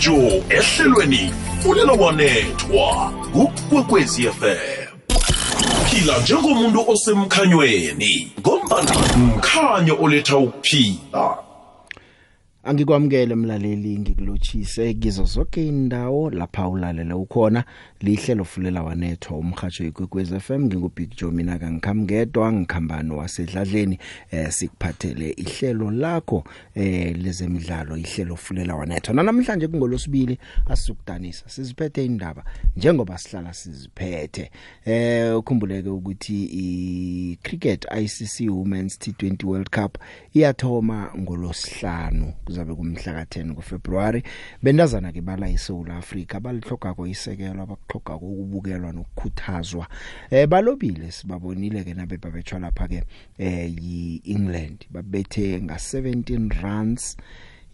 Joe ehlelweni fulela wanethwa kukwekwezi FM phila njengomuntu osemkhanyweni ngombana mkhanyo oletha ukuphila. Angikwamukele mlaleli ngikulochise kizo zonke indawo lapha ulalela ukhona. Lihlelo fulela wanethwa umhajo ikwekwez FM ngingubig Joe mina kangikhamngedwa ngikhambano wasedladleni eh sikuphathele ihlelo lakho eh lezemidlalo ihlelo fulela wanethwa. Namhlanje kungolosibili asisukudanisa siziphethe indaba njengoba sihlala siziphethe. Eh ukhumbuleke ukuthi i cricket ICC Women's T20 World Cup iyathoma ngolosihlanu kuzabe kumhla ka10 kuFebruary bendazana ke bala eSouth Africa balihlogako isekelo abakukhoga ukubukelwa nokukhuthazwa. Eh balobile sibabonile ke nabe babetshwa lapha ke eh yiEngland. Babethe nga 17 runs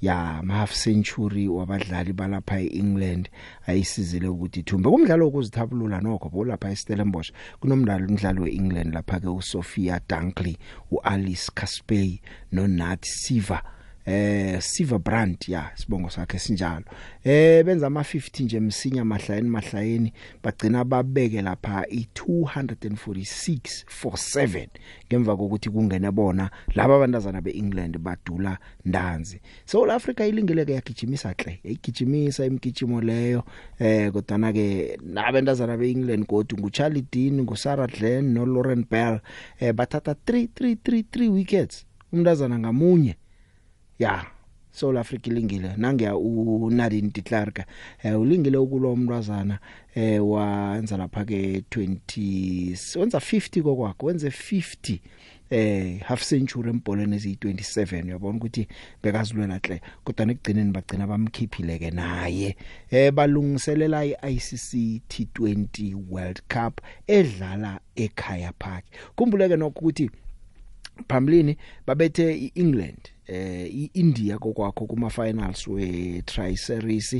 ya half century wabadlali balapha eEngland ayisizile ukuthi ithumbe. Kumdlalo wokuzithabulula nokho bolapha eStellenbosch kunomdlalo umdlalo weEngland lapha ke uSophia Dunkley uAlice Caspey noNat Siva eh Siva Brandt ya sibongo sakhe sinjalo. Eh benza ama 50 nje msinya mahlayeni mahlayeni bagcina babeke lapha i246 for 7 ngemva kokuthi kungene bona laba abantazana beEngland badula ndanzi South Africa ilingeleke yagijimisa hle yagijimisa imigijimo leyo. Eh kodwa ke nabantazana beEngland kodwa nguCharlie Dean nguSarah Glenn noLauren Bell eh bathatha 3 3 3 3 wickets. Umntazana ngamunye. Ya South Africa ilingile. Nangiya uNadine de Klerk eh ulingile ukulwa umntwazana eh wenza lapha ke 20 wenza 50 kokwakho wenze 50 eh half century empolweni eziyi27 uyabona ukuthi bekazilwela hle kodwa nekugcineni bagcina bamkhiphile ke naye. Eh balungiselela iICC T20 World Cup edlala ekhaya park kumbuleke nokho ukuthi phambilini babethe iEngland. Eh iIndia kokwakho kuma finals we tri series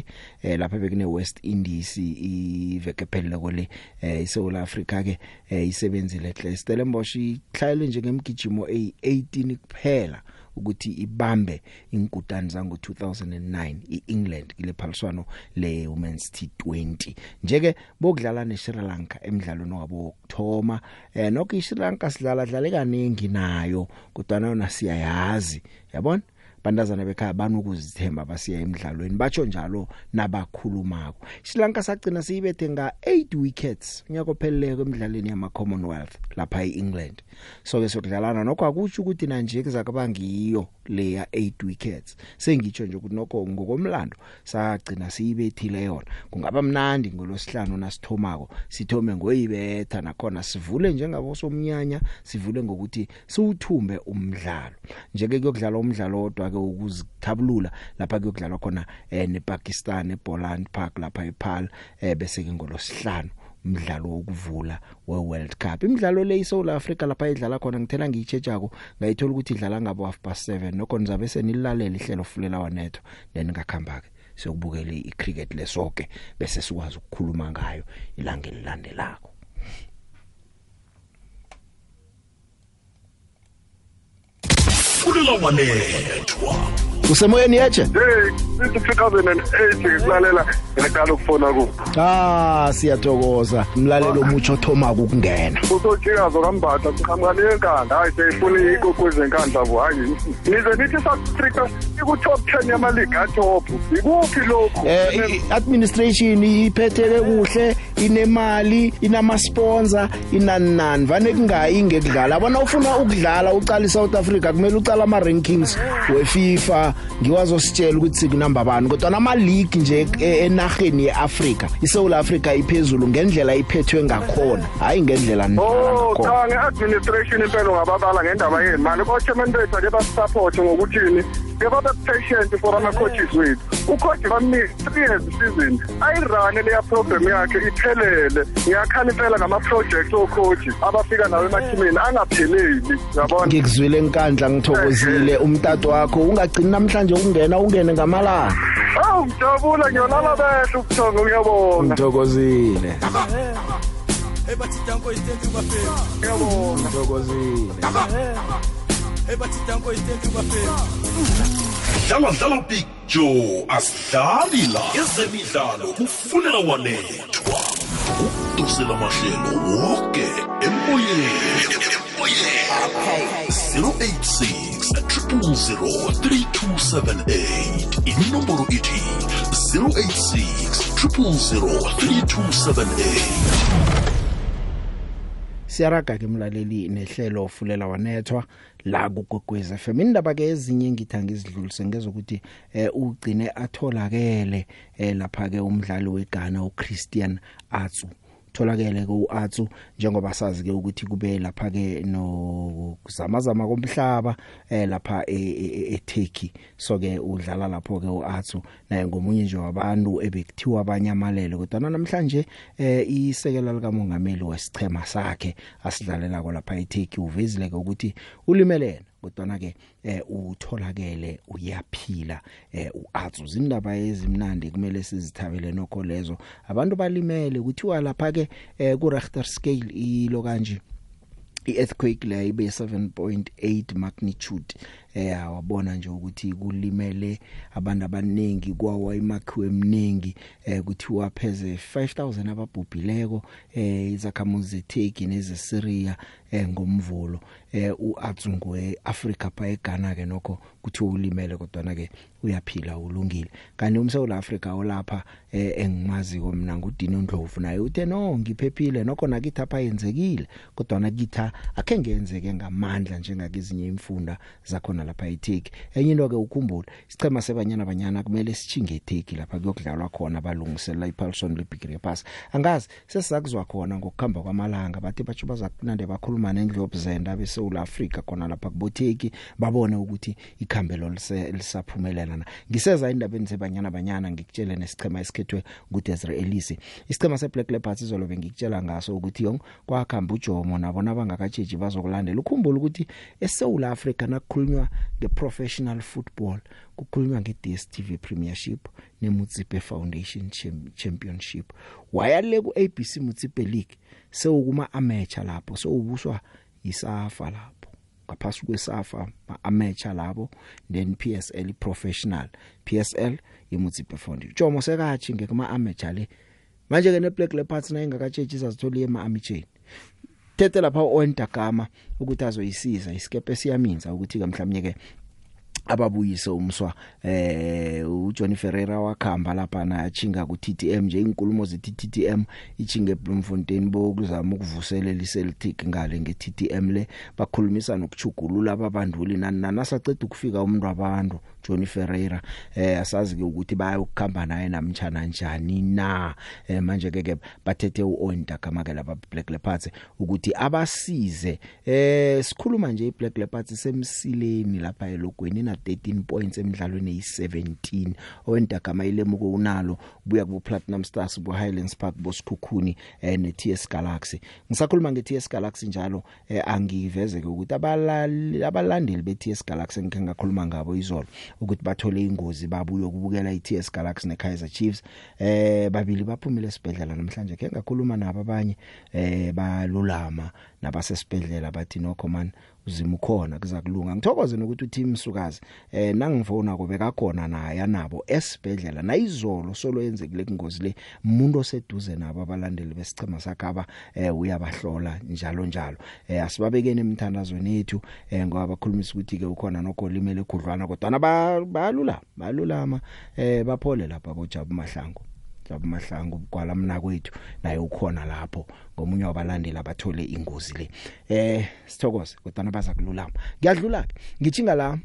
eh lapha bekune West Indies ivekephelele kole eh iSouth Africa ke eh isebenzile hle. Stellenbosch ihlayele nje ngemgijimo e18 kuphela. Ukuthi ibambe inkutani zango 2009 iEngland kule phaliswano le Women's T20 njeke bokudlala neSri Lanka emidlalweni wabo wokthoma eh nokho iSri Lanka sidlala dlale kaningi nayo kodwa nona siyayazi yabona? Bandazana bekhaya banokuzithemba basiya emidlalweni. Batsho njalo nabakhulumako. Sri Lanka sagcina siyibethe nga 8 wickets unyaka ophelele kwemidlalweni yama Commonwealth lapha eEngland. So ke sokudlalana nokho akutsho ukuthi nanje kuzakubangiyo le ya 8 wickets. Sengitsho nje ukuthi nokho ngokomlando sagcina siyibethile yona. Kungaba mnandi ngolosihlanu nasithomako sithome ngoyibetha nakhona sivule njengabo somnyanya sivule ngokuthi siwuthumbe umdlalo. Njeke kuyokudlala umdlalo odwa ke ukuzithabulula lapha kuyokudlalwa khona eh nePakistan eBoland Park lapha ePaarl eh bese ke ngolosihlanu umdlalo wokuvula weWorld Cup. Imidlalo le iSouth Africa lapha idlala khona ngithela ngiyitshejako ngayithola ukuthi idlala ngabo half past 7 nokho nizabe senilalela ihlelo fulela wanetho then ngakhamba ke siyokubukela icricket lesoke bese sikwazi ukukhuluma ngayo ilanga elilandelako. Fulela wanethwa usemoyeni yeche hey sithi 2008 ngikulalela ngaqala ukufona ku. Ah siyathokoza. Umlalelo omutsho othoma ukungena usojikazo kambatha siqhamuka nenkandla hayi seyifuna ikokwezi enkandla bo hayi. Nize nithi South Africa iku-top 10 yama-league atop ikuphi lokhu? Eh i- administration iphetheke kuhle inemali inama sponsor inani nani vane kungayi ngekudlala. Bona ufuna ukudlala uqala iSouth Africa kumele uqala ama rankings weFIFA ngiwazositshela ukuthi sikunamba bani kodwa nama league nje e- enarheni yeAfrica iSouth Africa iphezulu ngendlela iphethwe ngakhona. Hayi ngendlela nidlala Oh ngakhona cha nge-administration impela ungababala ngendaba yemali. O-chairman bethu ake basisapothe ngokuthini? Ke babe patient for ama-coaches wethu. Ucoach bamnika three years season ayirane leya program yakhe iphelele. Ngiyakhala impela ngama-project ocoach abafika nawo emathimeni angapheleli yabona ngikuzwile enkandla ngithokozile umtato wakho ungagcini namhlanje ukungena ungene ngamalanga. Awu ngijabula ngiyolala behle ubuthongo ngiyabonga. Ngithokozile. Ebathi danko itenti bafela ngithokozile. Ebathi danko itenti bafela dlala dlala picture asidlali la. Ezemidlalo kufunela wanethwa. Udosela mahlelo woke emoyeni. Emoyeni 086 000 3278 inomboro ithi 086 000 3278 siyaraga ke mlaleli nehlelo ofulela wanethwa la kugogwez FM indaba ke ezinye ngitha ngizidlulise ngezokuthi eh ugcine atholakele eh lapha ke umdlali weGhana uChristian Atsu. Tholakele ke uAtsu njengoba sazi ke ukuthi kube lapha ke no kuzamazama komhlaba eh lapha eTurkey. So ke udlala lapho ke uAtsu naye ngomunye nje wabantu ebekuthiwa abanyamalele kodwa namhlanje eh isekela lika mongameli wesichema sakhe asidlalela lapha eTurkey uvezile ukuthi ulimelena kodwa ke eh utholakele uyaphila eh uatsu zindaba ezimnandi kumele sizithabele nokho lezo. Abantu balimele kuthiwa lapha ke eh ku Richter scale ilo kanje i-earthquake le ibe 7.8 magnitude eh wabona nje ukuthi kulimele abantu abaningi kwawa imakhiwo eminingi eh kuthiwa pheze 5000 ababhubhileko eh izakhamuzi zeTurkey nezeSyria eh ngomvulo. Eh uAtsungwe Africa pa eGhana ke nokho kuthiwa ulimele kodwa na ke uyaphila ulungile. Kanti umSouth Africa olapha eh engimaziko mina ngudino Ndlovu naye uthe no ngiphephile nokho nakithi apha yenzekile. Kodwa nakitha akhe ngenzeke ngamandla njengakezinye imfunda zakhona lapha eTurkey. Enye into ke ukhumbula isichema sebanyana banyana kumele sichinge eTurkey lapha kuyokudlalwa khona balungiselela iPaulson leBigre Pass. Angazi sesizakuzwa khona ngokukhamba kwamalanga bathi bathi bazakunande bakhuluma nendlovu zenda beSouth Africa khona lapha kuboTurkey babone ukuthi ikhambelo lisaphumelela na. Ngiseza indabeni zebanyana banyana ngikutshele nesichema esikhethwe nguDesiree Elise. Isichema seBlack Leopards izolobe ngikutshela ngaso ukuthi yong kwakhamba uJomo nabona bangakatsheji bazokulandela. Ukhumbula ukuthi eSouth Africa nakukhulunywa ngeprofessional football kukhulunywa ngeDStv Premiership neMutsipe Foundation Championship. Wayale ku ABC Mutsipe League sewukuma amateur lapho sewubuswa yisafa lapho. Ngaphasi kwesafa amateur labo then PSL professional. PSL iMutsipe Foundation. Jomo sekathi ngekuma amateur le manje ke neBlack Leopards na ingakatsheji izazithola ema amichain thethe lapha oentagama ukuthi azoyisiza isikepe siyaminza ukuthi ke mhlawumnye ke ababuyise umswa eh uJohn Ferreira wakhamba lapha na achinga ku TTM nje inkulumo ze TTM ichinge eBloemfontein bokuzama ukuvuselela iCeltic ngale nge TTM le. Bakhulumisa nokuchugulula ababanduli nani nasaceda ukufika umuntu wabantu. Johnny Ferreira eh asazi ke ukuthi baya ukukhamba naye namtjana njani na. Eh, manje ke ke bathethe uOnta kama ke laba Black Leopards ukuthi abasize eh sikhuluma nje iBlack Leopards semsileni lapha elogweni na 13 points emidlalweni eyi17 oWenta kama ilemuko unalo buya ku Platinum Stars bu Highlands Park bosikhukhuni eh, ne TS Galaxy. Ngisakhuluma nge TS Galaxy njalo eh, angiveze ke ukuthi abalali abalandeli be TS Galaxy ngike ngakhuluma ngabo izolo. Ukuthi bathole ingozi babuye ukubukela iTS Galaxy neKaizer Chiefs. Eh babili baphumile esibhedlela namhlanje ke ngakhuluma nabo abanye eh balulama nabasesibhedlela bathi no command uzima ukhona kuza kulunga. Ngithokoze nokuthi uteam sukazi eh nangifona kube kakhona naye anabo esibhedlela nayizolo solo yenzekile kungozi le umuntu oseduze nabo abalandeli besichema sakaba eh uyabahlola njalo njalo. Eh asibabekene emthandazweni yethu eh ngoba bakhulumisa ukuthi ke ukhona nogolimele khudlwana kodwa bayalula bayalulama eh baphole lapha bojabu mahlangu Jabu Mahlangu kwala mna kwethu naye ukhona lapho. Ngomunye wabalandeli abathole ingozi le. Eh sithokoze kodwa baza kululama. Ngiyadlula ke ngichinga la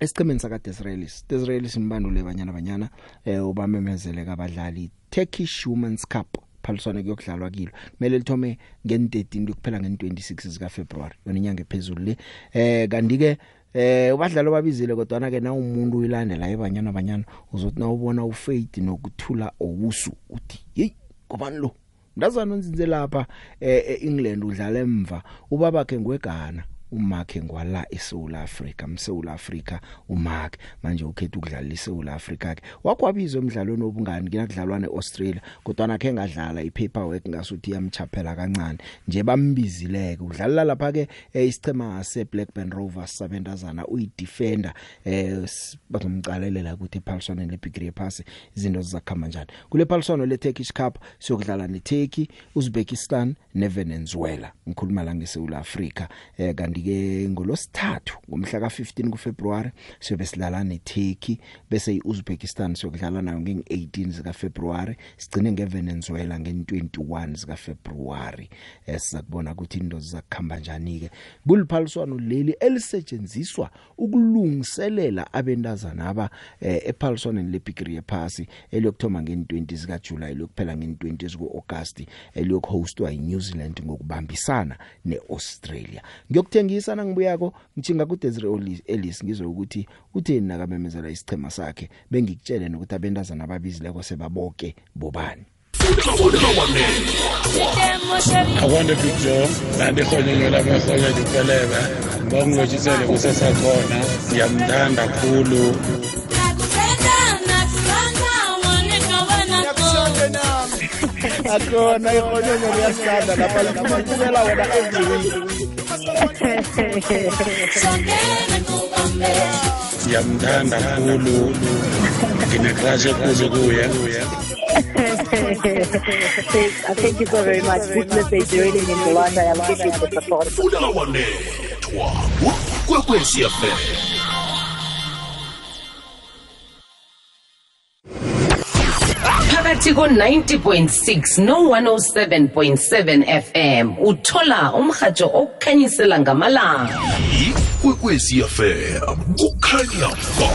esiqhemeni saka Desraelis Desraelis imbandule banyana banyana eh ubamemezele kabadlali Turkish Women's Cup. Phaliswane kuyokudlalwa kilo. Kumele lithome nge13 kuphela nge26 zika February yona inyanga ephezulu le. Eh kanti ke eh ubadlalo babizile kodwa na ke na umuntu uyilandela ebanyana banyana uzothi na ubona ufaith nokuthula owusu uthi hey ngobani lo? Ndazana nzinze lapha eh England udlala emva ubaba ke ngwegana. uMark ngwala eSouth Africa mSouth Africa uMark. Manje ukhetha ukudlala eSouth Africa ke wakwabizwa emidlalweni obungani kunakudlalwa neAustralia kodwa nakhe ngadlala ipaperwork ngasuthi yamchaphela kancane. Nje bambizileke udlala lapha ke eh, isichema seBlackburn Rovers sabendazana uyidefender eh bazomcalelela ukuthi ePaulson leBigre pass izinto zizakhamba kanjani kule Paulson le Turkish Cup siyokudlala neTurkey Uzbekistan neVenezuela ngikhuluma la ngeSouth Africa eh kanti ke ngolosithathu ngomhla ka15 kuFebruary siyobe silala neTurkey bese iUzbekistan siyokudlala nayo nge18 zika February sigcine ngeVenezuela nge21 zika February eh sizakubona ukuthi into zizakhamba kanjani ke kuliphaliswano leli elisetshenziswa ukulungiselela abentazana aba eh, ephaliswaneni leBigri Pass eliyokthoma nge20 zika July lokuphela nge20 zika August eliyokhostwa iNew Zealand ngokubambisana neAustralia. Ngiyokuthengisa nangibuyako ngichinga kuDesiree Ellis ngizwe ukuthi utheni nakamemezela isichema sakhe bengikutshele nokuthi abentazana ababizileko sebaboke bobani akwande big joe nanti ihonyonyo lamahlonya dipelebe ngibongilotshisele kusesakhona ngiyamthanda khulu akona ihonyonyo liyasithanda lapha likhumela wena every week ngiyamthanda khulu nginecrush ekuze kuye Uh, Thank you so very much. This message really means a lot. I appreciate the support. fulela wanethwa kwekwezi fm phakathi ko-90.6 no-107.7 fm uthola umrhatsho okukhanyisela ngamalanga. Ikwekwezi fm kukhanya ba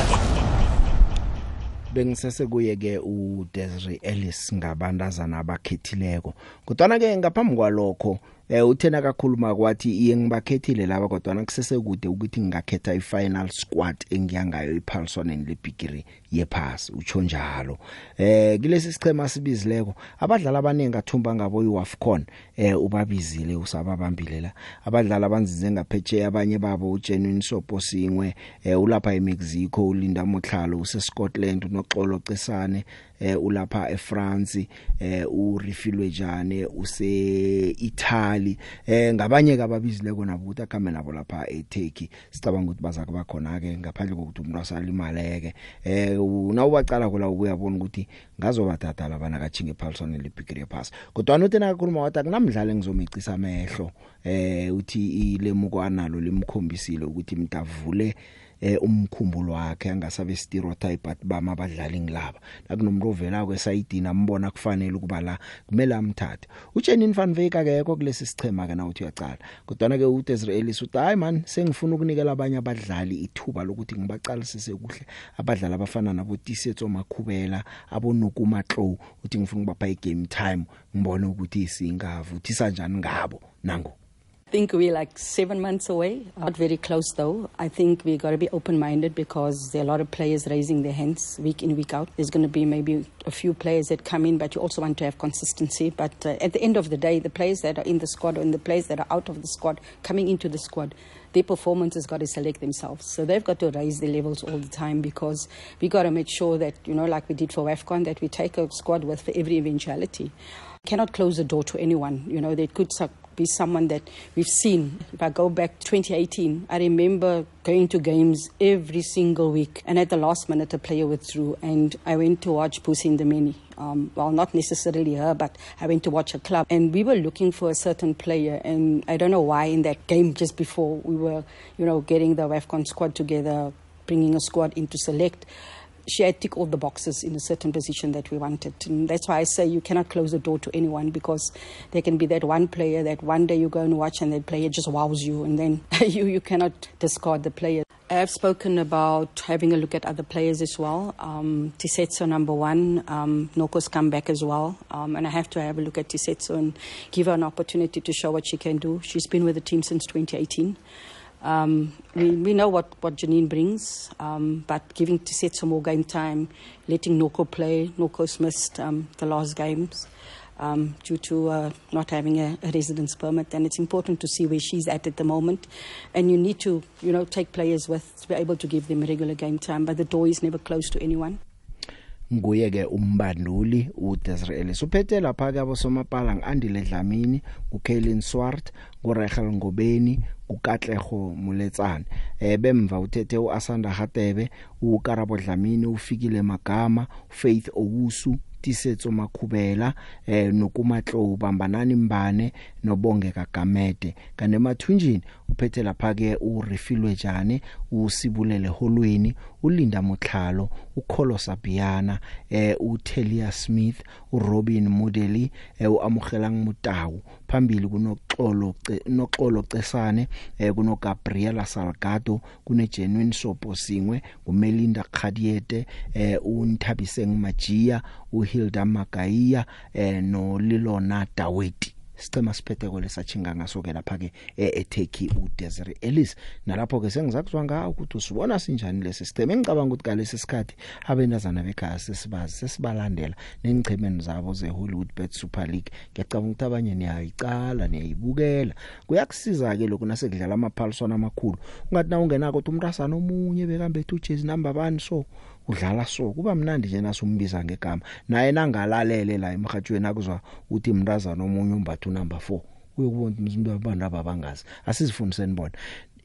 bengisese kuye ke uDesiree Ellis ngabantazana abakhethileko. Kodwa ke ngaphambi kwalokho eh uthena kakhuluma kwathi iye ngibakhethile laba kodwa kusese kude ukuthi ngingakhetha ifinal squad engiyangayo iPaulsoneni leBigiri yepass utsho njalo. Eh kulesi sichema sibizileko abadlali abanengi athumba ngabo iWAFCON eh ubabizile usababambile la. Abadlali abanzize ngaphetshe abanye babo uGenuine Sopo singwe eh ulapha eMexico ulinda Motlhalo useScotland unoxolo Cesane eh ulapha eFrance eh urifilwe jane use Italy eh ngabanye kababizileko nabo ukuthi akhambe nabo lapha eTurkey. Sicabanga ukuthi baza kuba khona ke ngaphandle kokuthi umuntu asalimaleke. Eh nawubacala kula ukuyabona ukuthi ngazobathatha labana kachinge Paulson leBigre pass. Kodwa nothi nakhuluma wathi akunamdlalo engizomicisa amehlo eh uthi ilemuko analo limkhombisile ukuthi mntavule eh umkhumbulo wakhe angasabe stereotype but bama abadlali ngilaba. Nakunomuntu ovela kwesayidini ambona kufanele ukuba la kumele amthathe. uJenin van Wyk akekho kulesi sichema ke na uthi uyacala. Kodwa ke uDesiree Ellis uthi hayi man sengifuna ukunikela abanye abadlali ithuba lokuthi ngibaqalisise kuhle abadlali abafana nabo Tisetso Makhubela abonuku Matlo uthi ngifuna ukubapha igame time ngibone ukuthi isingavu uthi sanjani ngabo. Nango. I think we're like seven months away. Not very close though. I think we got to be open minded because there are a lot of players raising their hands week in, week out. There's going to be maybe a few players that come in, but you also want to have consistency. But uh, at the end of the day, the players that are in the squad and the players that are out of the squad coming into the squad, their performance has got to select themselves. So they've got to raise their levels all the time because we got to make sure that, you know, like we did for AFCON, that we take a squad with for every eventuality. Cannot close the door to anyone. You know, there could be someone that we've seen. If I go back 2018, I remember going to games every single week, and at the last minute, a player withdrew, and I went to watch Pussy in the Mini. Um, well, not necessarily her, but I went to watch a club, and we were looking for a certain player, and I don't know why in that game just before we were, you know, getting the WAFCON squad together, bringing a squad in to select she had tick all the boxes in a certain position that we wanted. And that's why I say you cannot close the door to anyone because there can be that one player that one day you go and watch and that player just wows you and then you, you cannot discard the player. I have spoken about having a look at other players as well. Um, Tisetso, number one. Um, Noko's come back as well. Um, and I have to have a look at Tisetso and give her an opportunity to show what she can do. She's been with the team since 2018. Um, we, we know what, what Janine brings, um, but giving Tiset some more game time, letting Noko play. Noko's missed um, the last games. um, due to uh, not having a, a residence permit. And it's important to see where she's at at the moment. And you need to, you know, take players with to be able to give them regular game time. But the door is never closed to anyone. nguye ke umbanduli uDesiree Ellis uphethe lapha ke abosomapala ngiandile Dlamini uKaylin Swart nguRachel Ngobeni uKatlego Muletsane eh bemva uthethe uAsanda Hatebe uKarabo Dlamini ufikile Magama Faith Owusu tisetso makhubela eh nokumatlo ubambanani mbane nobongeka gamede. Kane mathunjini uphethe lapha ke urefilwe jane usibulele holweni ulinda motlhalo ukholo sabiyana eh uTelia Smith uRobin Modeli eh uamogelang motau. Phambili kunoxolo noxolo cesane eh kuno Gabriela Salgado kune Genuine Sopo singwe kuMelinda Khadiete eh uNthabiseng Majia uHilda Magaiya eh no Lilona Daweti sicema siphetheko lesachinga ngaso ke lapha ke eTurkey uDesiree Ellis. Nalapho ke sengizakuzwa ngawo ukuthi usibona sinjani lesi siceme ngicabanga ukuthi galesi sikhathi abentazana bekhaya sesibazi sesibalandela nengichemeni zabo ze Hollywood Bet Super League. Ngiyacabanga ukuthi abanye niyayicala niyayibukela. Kuyakusiza ke lokho nasekudlala amaphaliswana amakhulu. Ungathi na ungenako ukuthi umntasana omunye bekambethe ujersey number 1 so udlala so kuba mnandi nje nasumbiza ngegama. Naye nangalalele la emhathweni akuzwa uthi mntazana omunye umbathu number 4 uyokubona umuntu abantu ababangazi asizifundiseni bona.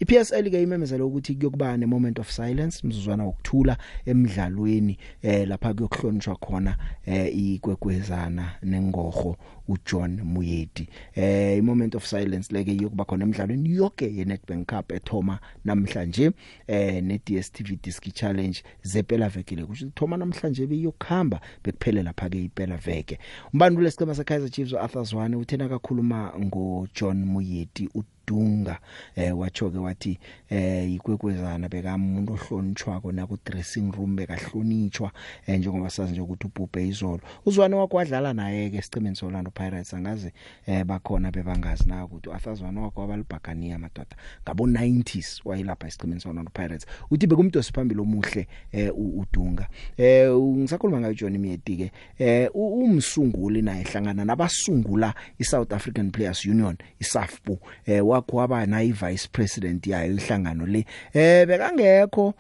iPSL ke imemezela ukuthi kuyokuba ne moment of silence mzuzwana wokuthula emidlalweni eh lapha kuyokuhlonishwa khona eh ikwekwezana nengorho uJohn Muyedi. Eh i moment of silence leke yokuba khona emidlalweni yonke ye Nedbank Cup ethoma namhlanje eh ne DStv Disc Challenge zepela vekile kusho thoma namhlanje beyokhamba bekuphele lapha ke ipela veke umbandule lesicema seKaizer Chiefs uArthur Zwane uthena kakhuluma ngoJohn Muyedi Dunga eh wacho ke wathi eh ikwekwezana bekamuntu ohlonitshwako na ku dressing room bekahlonitshwa eh njengoba sazi nje ukuthi ubhubhe izolo. Uzwane wakho wadlala naye ke sicimeni soLando Pirates angazi eh bakhona bebangazi na ukuthi uAthazwana wakho wabalibhakania madoda. Ngabo 90s wayilapha isicimeni soLando Pirates. Uthi bekumntu siphambili omuhle eh udunga. Eh ngisakhuluma ngayo John Mieti ke eh umsunguli naye hlangana nabasungula iSouth African Players Union iSAFPU eh wakho waba nayi vice president yayo ihlangano le. Eh bekangekho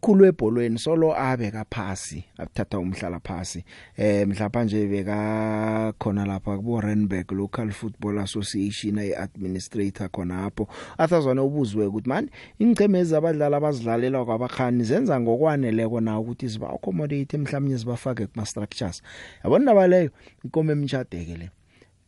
khulu ebholweni solo abeka phasi abuthatha umhlala phasi. Eh mhlapa nje beka khona lapha kubo Randburg Local Football Association ay administrator khona hapo athazwana ubuzwe ukuthi man ingcemezi abadlali abazidlalela kwabakhani zenza ngokwaneleko na ukuthi ziba accommodate mhlawumnye zibafake kuma structures yabona ndaba leyo inkomo emtshadeke le.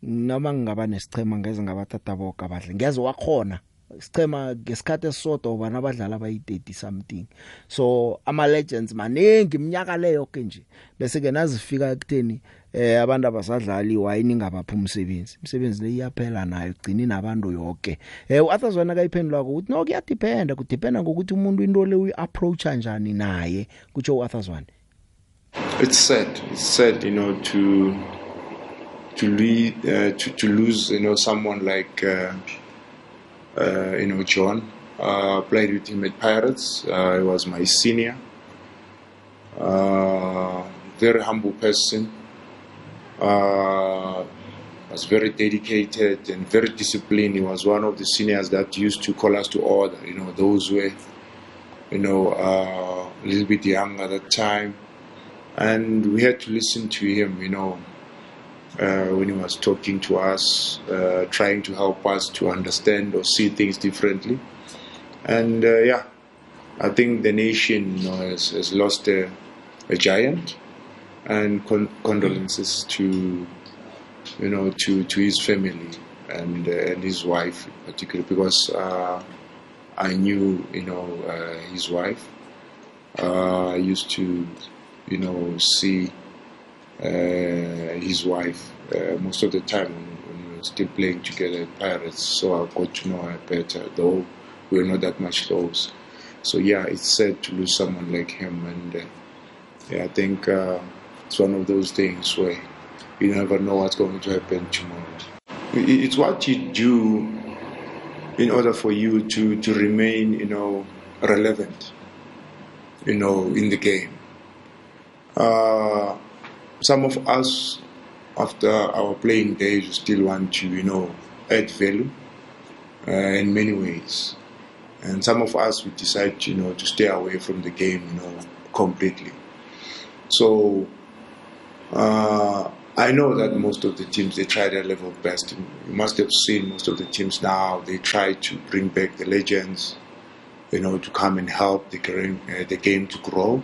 Noma ngingaba nesichema ngeze ngabathatha boka abadle ngeze wakhona sichema ngesikhathi esisodwa ubana abadlali abayi30 something. So ama legends maningi iminyaka leyo ke nje bese ke nazifika ekutheni eh abantu abasadlali wayini ngabapha umsebenzi umsebenzi le iyaphela nayo igcini nabantu yonke eh uAthazwana kayiphendula ukuthi no kuyadependa kudependa ngokuthi umuntu into le uyiapproach kanjani naye kutsho uAthazwana it's sad it's sad you know to to lead uh, to to lose you know someone like uh, uh, you know John. Uh, played with him at Pirates. Uh, he was my senior. Uh, very humble person. Was very dedicated and very disciplined. He was one of the seniors that used to call us to order. You know, those were, you know, a little bit young at that time, and we had to listen to him. You know, uh, when he was talking to us, uh, trying to help us to understand or see things differently. And uh, yeah, I think the nation you know, has, has lost a, a giant, and con- condolences to you know to, to his family and uh, and his wife particularly because uh, I knew you know uh, his wife. I used to you know see his wife uh, most of the time when, we were still playing together at Pirates, so I got to know her better, though we were not that much close. So yeah, it's sad to lose someone like him, and uh, yeah, I think uh, it's one of those things where you never know what's going to happen tomorrow. It's what you do in order for you to, to remain, you know, relevant, you know, in the game. Uh, some of us after our playing days, still want to, you know, add value uh, in many ways. And some of us, we decide, you know, to stay away from the game, you know, completely. So uh, I know that most of the teams they try their level best. You must have seen most of the teams now. They try to bring back the legends, you know, to come and help the game, uh, the game to grow.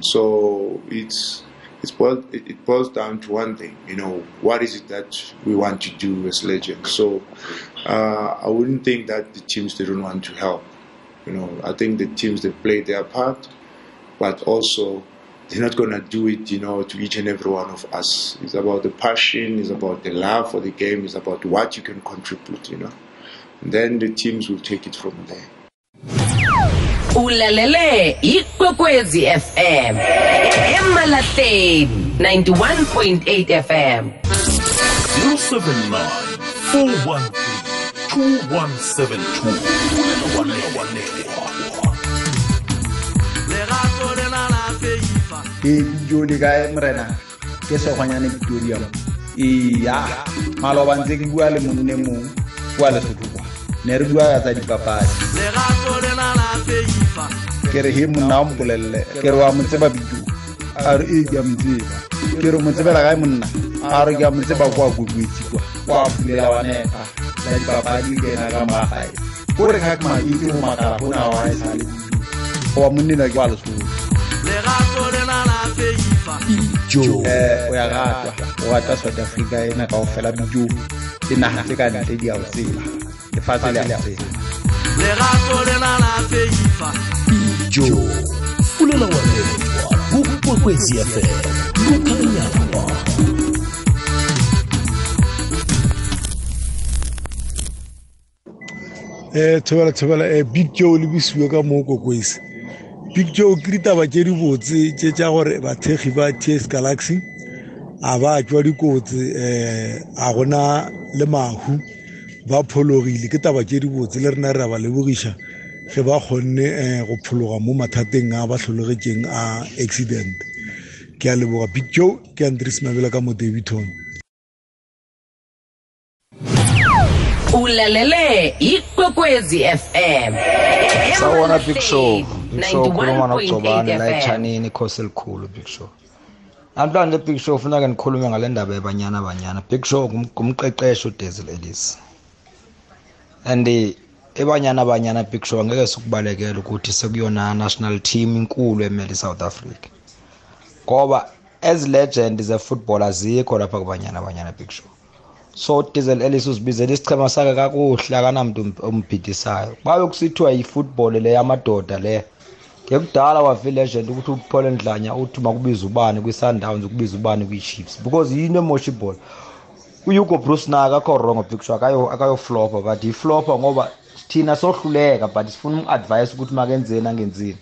so it's it's boiled, it, boils down to one thing. You know, what is it that we want to do as legends? So uh, I wouldn't think that the teams don't want to help. You know, I think the teams they play their part, but also they're not going to do it, you know, to each and every one of us. It's about the passion, it's about the love for the game, it's about what you can contribute, you know. And then the teams will take it from there. Ulalele ikwekwezi fm emalahleni 91.8 fm 079 413 2172 lerato le kae morena. Ke segwanyane victoria eya maloba ntse ke bua le monne mong. Kua lesotho kwa. Ne re bua ka tsa dipapadi. Lerato le na la feifa ke re he monna wa mpolelele ke re wa mo tseba bijo a re ee ke a mo tseba ke re mo tsebela kae monna a re ke a mo tseba kwa kokwetsi kwa kwa pulela wa nepa la dipapadi ke ena ka magae. Ko re ka ma itse go makala gona wa e sale wa monnena ke wa lesotho. Lerato le na la feifa eh o ya ratwa. O rata south africa ena kao fela bijo. Le naga tse ka ntle di a o tseba. Lefatshe le a o tseba. Lerato le na la feifa fulela wanethwa kukwekwezi fm kukhanyapa eh thobela thobela. Eh big joe le bosiwe ka mo kokwese big joe ke ditaba tše di botse tše tša gore bathegi ba ts galaxy a ba tswa dikotsi um a gona le mahu ba phologile. Ke taba tše di botse le rena re ba lebogiša. Ge ba kgonne um go phologa mo mathateng a ba tlholegetseng a accident. Ke a leboga big joe ke andres mabela ka mo davidton ulalele ikwekwezi fm sawona big show. Big show ukhuluma 91.8 nogcobane la etshanini ikhosi elikhulu big show. Namhlanje big show funeka ndikhulume ngale ndaba yebanyana banyana. Big show ngum- ngumqeqeshi udaisel ellis. And eh, ebanyana banyana big show angeke sikubalekela ukuthi sekuyona national team inkulu emele isouth africa. Ngoba as legend ze-football azikho lapha kubanyana banyana big show. So diesel ellis uzibizela isichema sakhe kakuhle akanamntu um- ombhidisayo babe kusithiwa yi-football le yamadoda le. Ngekudala wave legend ukuthi uphole ndlanya uthi makubiza ubani kwi-sundowns ukubiza ubani kwi-chiefs. Because yinto emosha ibhola. Uhugo bruce naye akakho wrong picture akayo akayoflopa but iflopa ngoba thina sohluleka but sifuna um-advise ukuthi makenzeni angenzini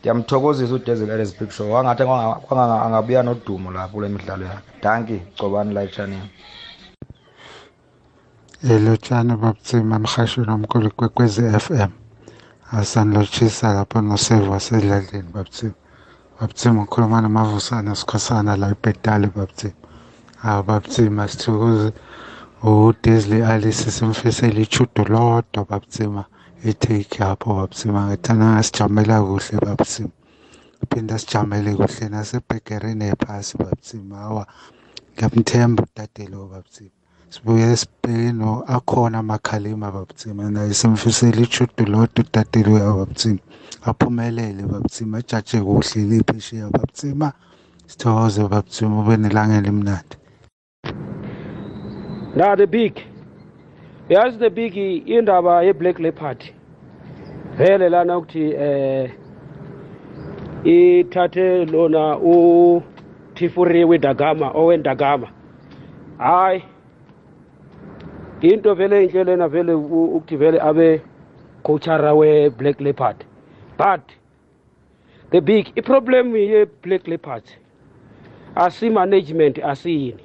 ndiyamthokozisa udaisel ellis picture wangathi kwanga- kwanga- angabuya nodumo lapho kule midlalo yakhe danki gcobani la etshanini elotshani babuthima emhashweni omkhulu kwekwezi FM asanilotshisa lapha noseva wasedladleni babuthima babuthima ukhuluma namavusana sikhosana la ibhetali babuthima hawu babuthima sithokoze. Udesley alice simfisela ichudo lodwa babuthima itake yapho babuthima ngithanda ngasijamela kuhle babuthima phinda sijamele kuhle nasebhegereni ephasi babuthima hawa ngiyamthemba utatelo babuthima sibuye sibheke no akhona amakhalima babuthima naye simfisela ichudo lodwa utatelo babuthima aphumelele babuthima ajaje kuhle liphesheya babuthima sithokoze babuthima ube nelanga elimnandi. na the big. Yazi the big indaba ye-black leopard. Vele lana ukuthi eh ithathe lona uthifuriwe dagama owendagama. Hayi into vele enhle lena vele u- ukuthi vele abe coachara we-black leopard. But the big iproblem ye-black leopard asi-management asiyini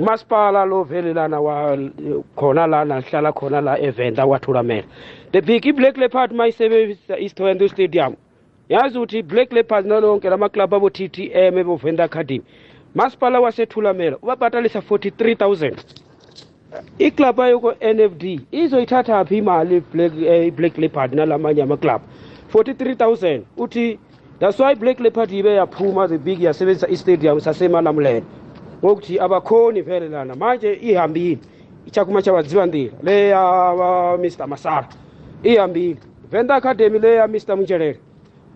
umasipala lo vele lana wa khona lana hlala khona la evenda wathulamela the big i-black leopard mayisebenzisa isithwento stadium. Yazi ukuthi i-black leopard nalonke lamaklabhu abo-t t m ebovenda academy. Masipala wasethulamela ubabhatalisa 43000 iklabhu ayoko-nfd izoyithatha phi imali i-black eh, i-black leopard nalamanye amaklabhu? 43000 uthi that's why black leopard ibe yaphuma the big yasebenzisa istadium sasemalamulene ngokuthi abakhoni vele lana manje ihambile. Ichakuma chabadzivandira leya mr masara ihambile. Venda academy leya mr munjelele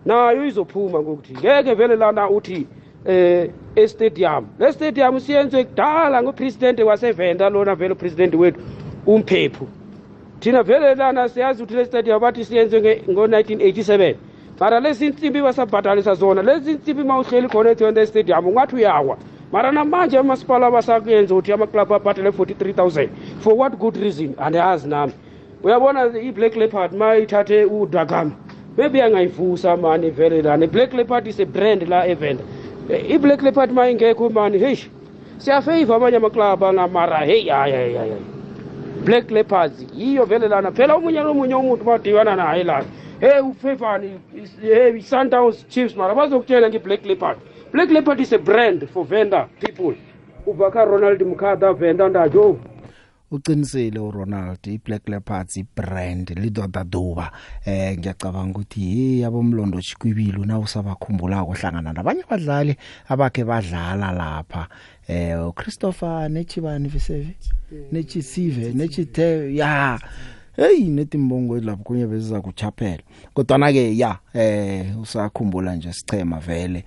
nayo izophuma ngokuthi ngeke vele lana uthi eh estadium. Le stadium siyenzwe kudala ngupresident wasevenda lona vele upresident wethu umphephu. Thina vele lana siyazi ukuthi le stadium bathi siyenzwe ngo-1987 mara lezi nsimbi basabhatalisa zona lezi nsimbi ma uhleli khona ethonda stadium ungathi uyawa. Mara namanje amasipala basakuyenza ukuthi amaklabhu abhatale 43 for what good reason? Andiyazi nami. Uyabona i-black leopard ma ithathe udagama maybe angayivusa mani vele lana. I-black leopard is a brand la evenda i-black leopard ma ingekho mani heyi siyafeyiva amanye amaklabhu anamara heyi hayi hayi hayi black leopards yiyo vele lana. Phela omunye nomunye umuntu madibana naye lana. Hey ufevani hey sundowns chiefs mara bazokutshela nge-black leopard. Black leopard is a brand for venda people. Ubakha ronald mkhada venda ndajo. Uqinisile uRonald iBlack Leopards ibrand lidodaduba eh ngiyacabanga ukuthi hey abomlondo chikwibili na usabakhumbula kohlangana nabanye abadlali abakhe badlala lapha. Eh uChristopher Nechibani Visevi Nechisive Nechite ya. Hey netimbongo lapho kunye beziza kuchaphela. Kodwa na ke ya eh usakhumbula nje sichema vele.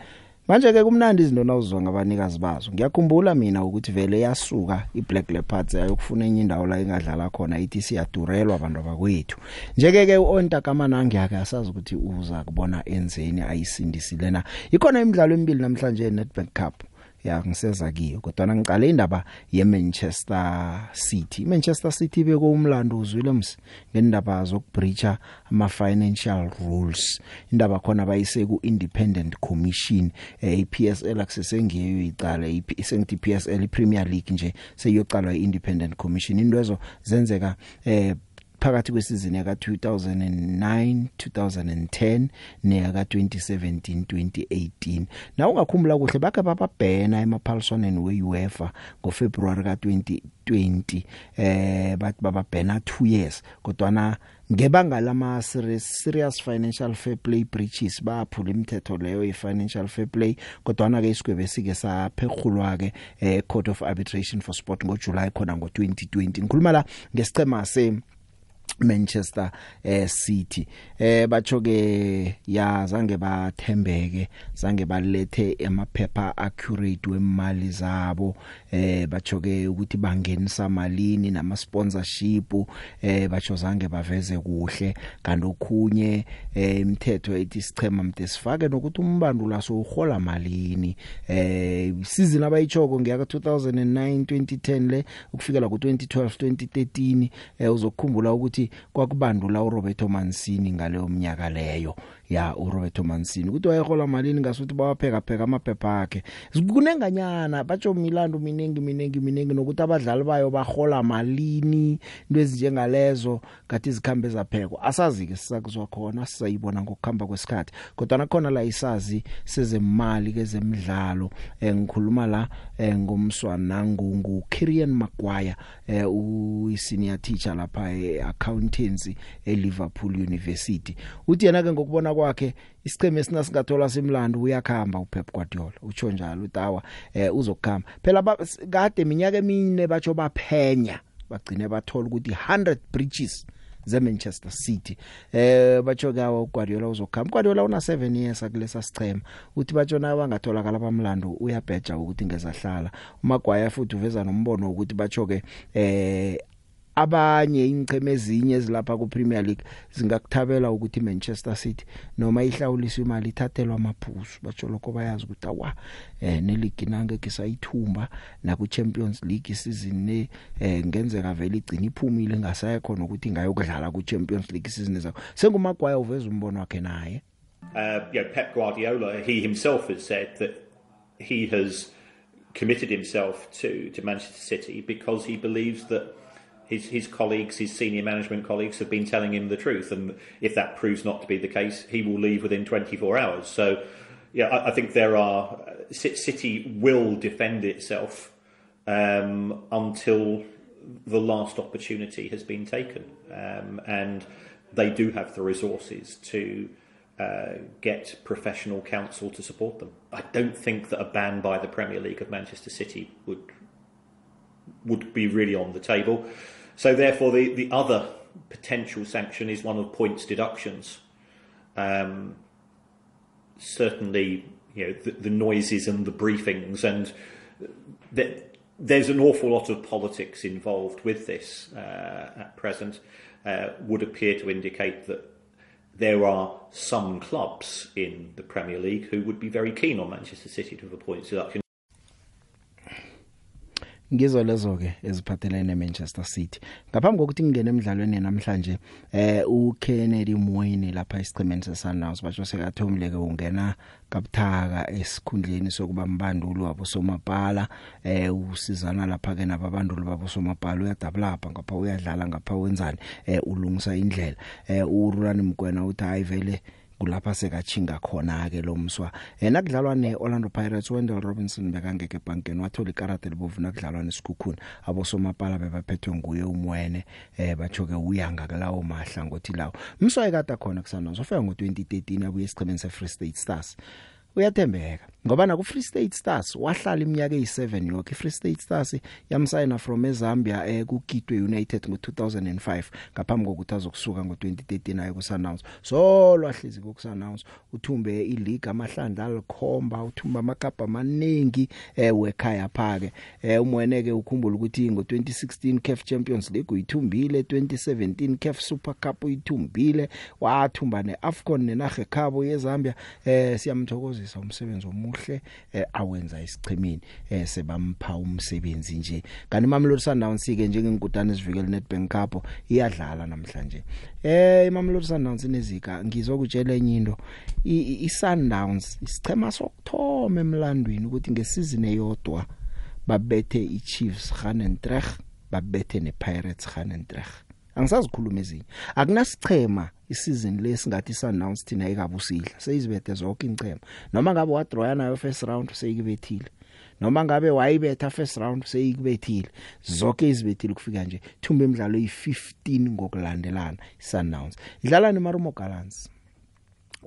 Manje ke kumnandi izinto nawuzwa ngabanikazi bazo. Ngiyakhumbula mina ukuthi vele yasuka iBlack Leopards ayokufuna enye indawo la engadlala khona ithi siyadurelwa abantu bakwethu. Njeke ke uOnta kamanangi yake asazi ukuthi uza kubona enzeni ayisindisile na. Ikhona imidlalo emibili namhlanje Nedbank Cup. Ya ngiseza kiyo kodwa ngiqale indaba yeManchester City. iManchester City beko umlando uzwile msi ngendaba zokubreacha ama financial rules. Indaba khona bayise ku Independent Commission eh, iPSL akusesengiyeyo icala isengithi PSL iPremier League nje seyiyocalwa iIndependent Commission. Indwezo zenzeka eh phakathi kwesizini yaka 2009 2010 neyaka 2017 2018 na ungakhumbula kuhle bakhe bababhena emaphaliswaneni weUEFA ngoFebruary ka 2020 eh bathi bababhena 2 years kodwa na ngebanga lama serious, serious financial fair play breaches baphula imithetho leyo ye financial fair play kodwa na ke isigwebe sike saphegulwa ke eh Court of Arbitration for Sport ngoJuly khona ngo2020 ngikhuluma la ngesicema se Manchester eh City. Eh bacho ke ya zange bathembeke zange balethe emaphepha accurate wemali zabo. Eh bacho ke ukuthi bangenisa malini nama sponsorship eh bacho zange baveze kuhle. Kanti okhunye eh imithetho ethi sichema mde sifake nokuthi umbandula so uhola malini. Eh season abayichoko ngiyaka 2009 2010 le ukufikela ku 2012 2013 eh uzokukhumbula ukuthi kwakubandula uRoberto Mancini ngaleyo minyaka leyo. Ya uRoberto Mancini ukuthi wayehola malini ngasuthi bawapheka pheka amaphepha akhe. Kunenganyana batsho Milando minengi minengi minengi nokuthi abadlali bayo bahola malini into ezinjengalezo kathi izikhambe zaphekwa. Asazi ke sisakuzwa khona sisayibona ngokukhamba kwesikhathi. Kodwa nakhona la isazi sezemali kezemidlalo engikhuluma la ngomswana ngungu Kieran Maguire u senior teacher lapha eaccountancy eLiverpool University. Uthi yena ke ngokubona kwakhe isicheme esina singathola simlando uyakhamba uPep Guardiola. Utsho njalo utawa eh uzokukhamba. Phela kade iminyaka emine batsho baphenya bagcine bathola ukuthi 100 breaches ze Manchester City. Eh batsho kawa uGuardiola uzokhamba uGuardiola una 7 years akulesa sichema uthi batshona bangatholakala bamlando uyabheja ukuthi ngezahlala uMaguire futhi uveza nombono ukuthi batsho ke eh abanye ingcheme ezinye ezilapha ku Premier League zingakuthabela ukuthi Manchester City noma ihlawuliswa imali ithathelwa amaphuzu. Batsho lokho bayazi ukuthi awa eh neligi nange kisayithumba na ku Champions League season ne eh ngenzeka vele igcina iphumile ingasekho nokuthi ngayokudlala ku Champions League season ezakho sengumagwaye uveza umbono wakhe naye. Uh you know Pep Guardiola he himself has said that he has committed himself to to Manchester City because he believes that his his colleagues, his senior management colleagues, have been telling him the truth, and if that proves not to be the case, he will leave within 24 hours. So, yeah, I, I think there are uh, City will defend itself um, until the last opportunity has been taken, um, and they do have the resources to uh, get professional counsel to support them. I don't think that a ban by the Premier League of Manchester City would would be really on the table. So therefore, the, the other potential sanction is one of points deductions. Um, certainly, you know, the, the, noises and the briefings, and the, there's an awful lot of politics involved with this uh, at present, uh, would appear to indicate that there are some clubs in the Premier League who would be very keen on Manchester City to have a points deduction. Ngizo lezo ke eziphathelene neManchester City. Ngaphambi kokuthi ngingene emidlalweni namhlanje eh uKennedy Moyne lapha esiqhemeni seSundowns batsho sekathomile ke ungena kabuthaka esikhundleni sokuba mbanduli wabo somapala eh usizana lapha ke nababanduli babo somapala uyadevelop ngapha uyadlala ngapha wenzani? Eh ulungisa indlela. Eh uRulani Mkwena uthi hayi vele kulapha sekachinga khona ke lo mswa. Ena kudlalwa neOrlando Pirates Wendell Robinson bekangeke ebankeni wathola ikarate libovu nakudlalwa nesikhukhuni. Abosomapala bebaphethwe nguye umwene eh bachoke uyanga kalawo mahla ngothi lawo. Mswa ekade khona kusana sofika ngo2013 abuye esichemeni seFree State Stars. Uyathembeka. Ngoba na ku Free State Stars wahlala iminyaka eyi7 yonke Free State Stars yamsayina from eZambia eh ku Kitwe United ngo2005 ngaphambi kokuthi azokusuka ngo2013 aye ku Sundowns so lwahlezi ku Sundowns uthumbe ileague amahlandla alikhomba uthumba amakapa amaningi eh wekhaya phake. Eh umweneke ukhumbula ukuthi ngo2016 CAF Champions League uyithumbile 2017 CAF Super Cup uyithumbile wathumba neAfcon nenarhe khabo yeZambia. Eh siyamthokozisa umsebenzi omuhle. Eh, awenza isichimini eh, sebampha umsebenzi nje. Kanti Mamelodi Sundowns ke njengenkutane esivikele Nedbank Cup iyadlala namhlanje. Eh iMamelodi Sundowns inezika ngizokutshela enye into. iSundowns isichema sokthoma emlandweni ukuthi ngesizini eyodwa babethe iChiefs Gannentreg babethe nePirates Gannentreg angisazikhuluma ezinye. Akunasichema isizini lesingathi Sundowns thina ekabusidla seyizibethe zonke incema noma ngabe wadrawya nayo first round seyikubethile. Noma ngabe wayibetha first round seyikubethile. Zonke izibethile kufika nje. Thumba emidlalo yi15 ngokulandelana Sundowns idlala neMarumo Gallants.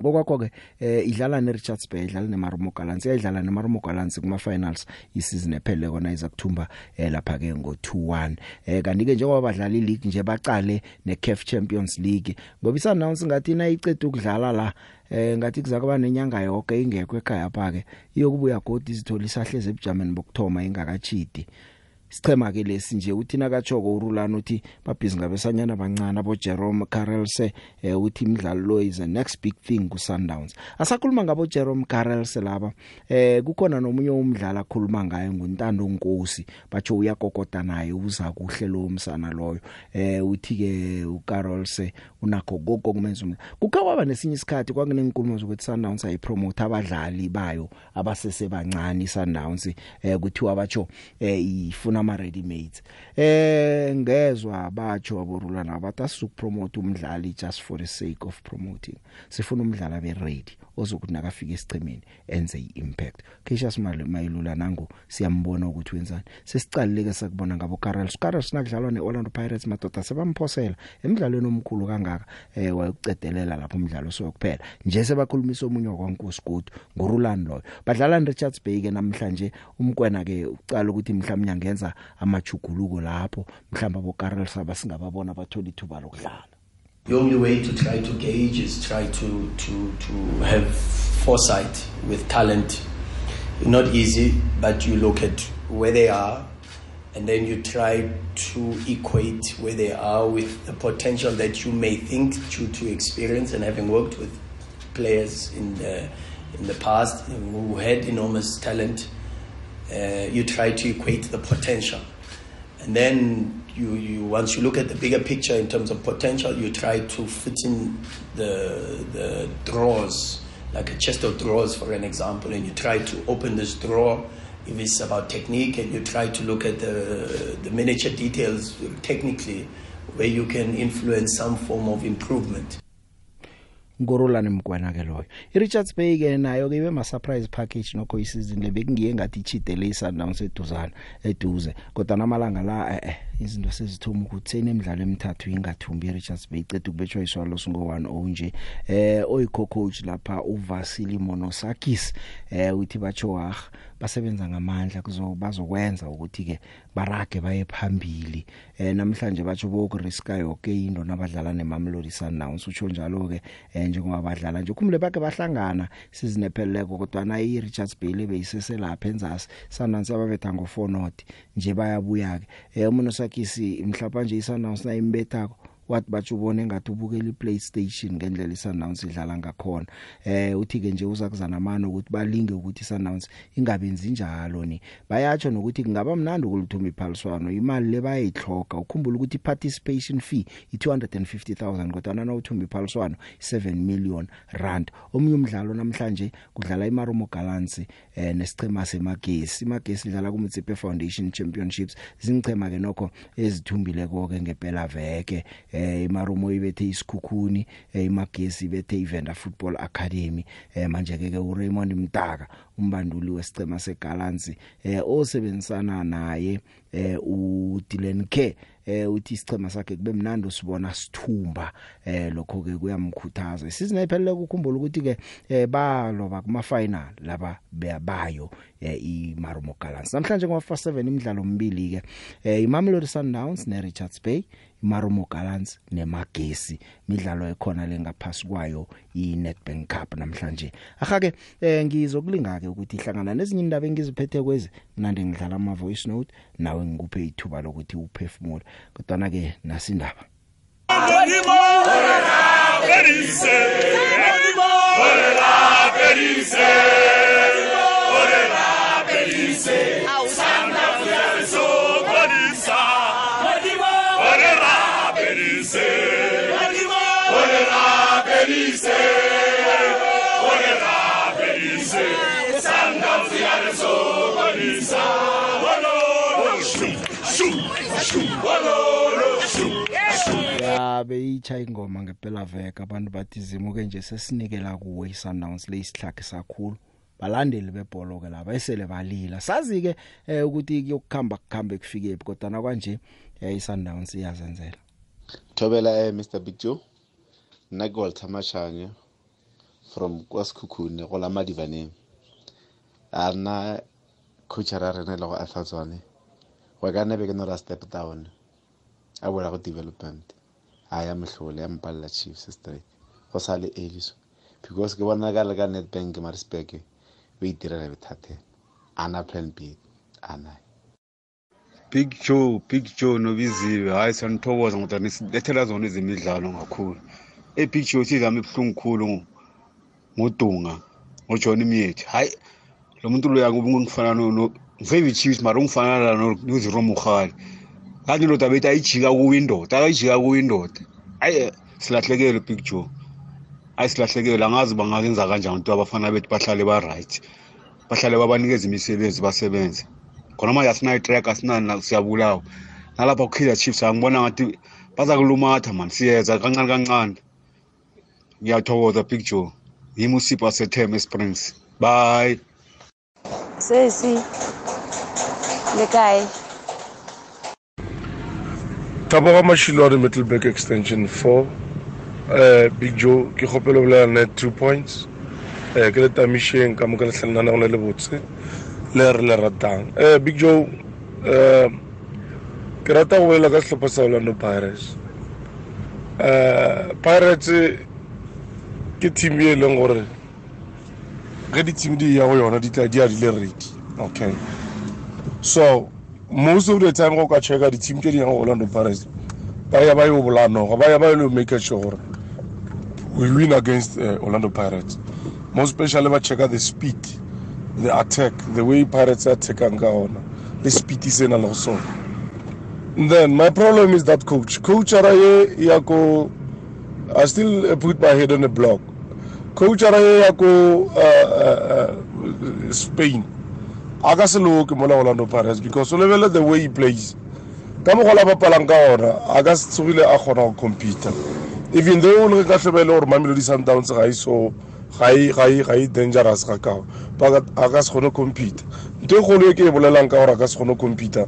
Bokwakho ke eh idlala neRichards Bay idlala neMarumo Gallants. Iyadlala neMarumo Gallants kuma finals isizini ephele kona iza kuthumba eh lapha ke ngo 2-1 eh kanti ke njengoba badlala ileague nje baqale neCAF Champions League. Ngoba isannounce ngathi na icede ukudlala la eh ngathi kuzakuba nenyanga yonke ingekho ekhaya pha ke iyokubuya godi izithola isahleze ebujameni bokuthoma ingakachidi sichema ke lesi nje uthina kachoko urulana uthi babhizi ngabesanyana abancane abo Jerome Carelse eh uthi imidlalo lo is the next big thing ku Sundowns asakhuluma ngabo Jerome Carelse laba eh kukhona nomunye umdlalo akhuluma ngaye nguntando Nkosi batsho uyakokota naye uza kuhle lo msana loyo. Eh uthi ke uCarelse unakho gogo kumenza kukhawaba nesinye isikhathi kwakunenkulumo zokuthi Sundowns ayipromote abadlali bayo abasese bancane Sundowns eh kuthiwa batsho eh ifuna ama ready mades eh ngezwe batsho aborulana bathi asikupromote umdlali just for the sake of promoting. Sifuna umdlali abe ready ozokuthi nakafika esicemeni enze iimpact. Kesha simali mayilula nango siyambona ukuthi wenzani. Sesicalileke sakubona ngabo Carlos Carlos nakudlalwa neOrlando Pirates madoda sebamphosela. Emidlalweni omkhulu kangaka eh wayokucedelela lapho umdlalo sokuphela nje sebakhulumisa omunye wakwankosi godu ngurulani loyo badlala neRichards Bay ke namhlanje. Umkwena ke ucala ukuthi mhlawumnye angenza amajuguluko lapho. Mhlamba bo Carlos abasingababona bathola ithuba lokudlala. The only way to try to gauge is try to, to, to have foresight with talent. Not easy, but you look at where they are and then you try to equate where they are with the potential that you may think due to experience and having worked with players in the, in the past who had enormous talent. Uh, you try to equate the potential. And then you, you once you look at the bigger picture in terms of potential, you try to fit in the the drawers, like a chest of drawers, for an example, and you try to open this drawer if it's about technique, and you try to look at the the miniature details technically, where you can influence some form of improvement. ngorolane mgwena ke loyo? iRichards Bay ke nayo ke ibe ma surprise package nokho isizini lebekungiye ngathi ichidele iSundowns eduzana eduze kodwa namalanga la eh izinto sezithoma ukuthi senemidlalo emithathu ingathumbi iRichards Bay. Icede ukubetshwa iswalo singo 1-0 nje eh oyikho coach lapha uVasili Monosakis eh uthi batsho ah basebenza ngamandla kuzobazokwenza ukuthi ke barage baye phambili. Eh namhlanje batsho bokuriska yonke into nabadlala neMamelodi Sundowns utsho njalo ke eh njengoba badlala nje kumle bake bahlangana sizinepheleleko kodwa na iRichards Bay beyisese lapha enzasi Sundowns ababetha ngo 4 not nje bayabuya ke eh umuntu sakisi mhlawumbe nje iSundowns na imbethako wathi bathi ubone ngathi ubukela iPlayStation ngendlela iSundowns idlala ngakhona. Eh uthi ke nje uza kuzana amano ukuthi balinge ukuthi iSundowns ingabenzi njalo ni. Bayatsho nokuthi kungaba mnandi ukulithuma iphaliswano imali lebayihloka ukhumbula ukuthi participation fee i250000 kodwa nana uthumba iphaliswano 7 million rand. Omnye umdlalo namhlanje kudlala iMarumo Gallants eh nesichema semagesi. Imagesi idlala kuMtsipe Foundation Championships. Zingichema ke nokho ezithumbile konke ngempela veke eh iMarumo ibethe isikhukhuni eh imagesi ibethe iVenda Football Academy. Eh manje ke uRaymond Mtaka umbanduli wesicema seGallants eh osebenzisana naye eh uDylan K eh uthi isicema sakhe kube mnandi usibona sithumba. Eh lokho ke kuyamkhuthaza. Isizini ephelele ukukhumbula ukuthi ke eh baloba kuma final laba beyabayo eh iMarumo Gallants namhlanje kuma 7 imidlalo mbili ke eh iMamelodi Sundowns neRichards Bay iMarumo Gallants nemagesi midlalo ekhona lengaphasi kwayo iNetbank Cup namhlanje ahake eh ngizokulinga ke ukuthi ihlangana nezinye indaba engiziphethe kwezi mnandi ngidlala ama voice note nawe ngikuphe ithuba lokuthi uphefumule kodwa na ke nasindaba Animo, orera, felice. Animo, orera, felice. Orera, felice. Santa felice. Orera, felice. Santa Fianso, Bonisa. Ololo, shum, shum, shum. Ololo, shum, shum. ya beyicha ingoma ngempela veka abantu bathi zimuke nje sesinikela kuwe iSundowns lesihlakhe sakhulu balandeli bebhola ke laba esele balila sazi ke eh, ukuthi kuyokukhamba kukhambe kufike kodwa na kanje eh, iSundowns iyazenzela thobela eh Mr Big Joe nna ke Walter Mashanya from kwasikhukhune go la madivaneng a nna coach ra rena le go afatswane go ka nne be ke no ra step down a bola go development a ya mehlole ya mpalla chiefs straight go sa le early so because ke bona ka le ka netbank marisburg o itirela bethateng ana plan b ana Big Joe Big Joe nobiziwe hayi sanithokoza ngoba nisilethela zona ezemidlalo kakhulu e Big Joe sizama ibhlungu khulu ngodunga ngoJohn Miyethi hayi lo muntu lo yakuba ngifana no Favorite Chiefs mara ungifana la no Zero Mukhali kanti lo dabethu ayijika kuwindoda ayijika kuwindoda ayi silahlekele Big Joe. Ayi silahlekele angazi bangazenza kanjani ukuthi abafana bethu bahlale ba right bahlale babanikeza imisebenzi basebenze. Khona manje asinayo track asinani siyabulawa. Nalapha ku-kaizer chiefs angibona ngathi baza kulumatha mani siyeza kancane kancane. Ngiyathokoza big joe. Yimi usipho wasethem springs. Bye. Sesi le kae thapa ga mašilwane middleback extension 4 uh, big joe ke kgopelo bolela net 2 points. Uh, ke le tamišeng ka moka letlhalenane go le le botse le re le ratang. Uh, big joe uh, ke rata go bolela ka setlhopha sa orlando pirates. Uh, pirates ke team e leng gore ge di-team di ya go yona di a di le ready. Okay. So most of the time go ka checka di-team tse di yang orlando pirates ba ya ba yo bolanoga ba ya ba yo make sure gore we win against uh, orlando pirates. Most especially ba checka the speed the attack the way pirates attackang ka ona le speed se na le go sona. Then my problem is that coach. Coach ara ye ya ko i still uh, put my head on the block. Coach ara ye ya ko uh, uh, uh, spain. A ka se loke mola orlando pirates because o lebele the way he plays. Ka mogola bapalang ka ona a ka se tsogile a kgona go competa even though le ka tlhobele gore mamelodi sundowns ga e so ga e dangerous ga kao a ka se kgone compete. Ntho e kgolo e ke e bolelang ka gore a ka se kgone compete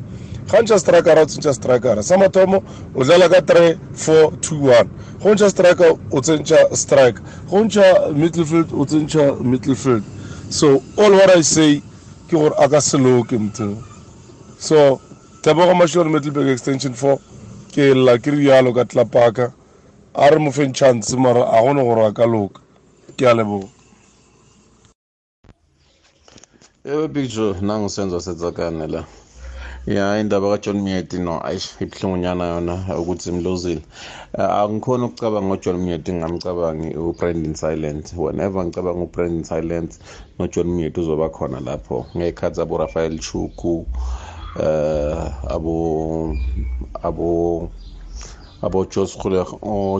ga ntšha strikera o tsentšha strikera. Sa mathomo o dlala ka 3 4 2 1 go ntšha striker o tsentšha strike. Go ntšha midfield o tsentšha midfield. So all what i say ke gore a ka se loke mtheng so tebogo mashore middleburg extension 4 ke lla ke rialo ka tlapaka a re mo feng chance mara a gone gore a ka loka. Ke a leboga ewe big joe nangisenzo sedzakane la. Ya indaba kajohn miyeti no ayish ibuhlungunyana yona ukuthi imlozile. Angikhona ukucabanga ngojohn miyeti ngingamcabangi ubrandon silent. Whenever ngicabanga ubrandon silent nojohn miyeti uzoba khona lapho. Ngey'khathi abo rafael chuku uh abo abo abo jos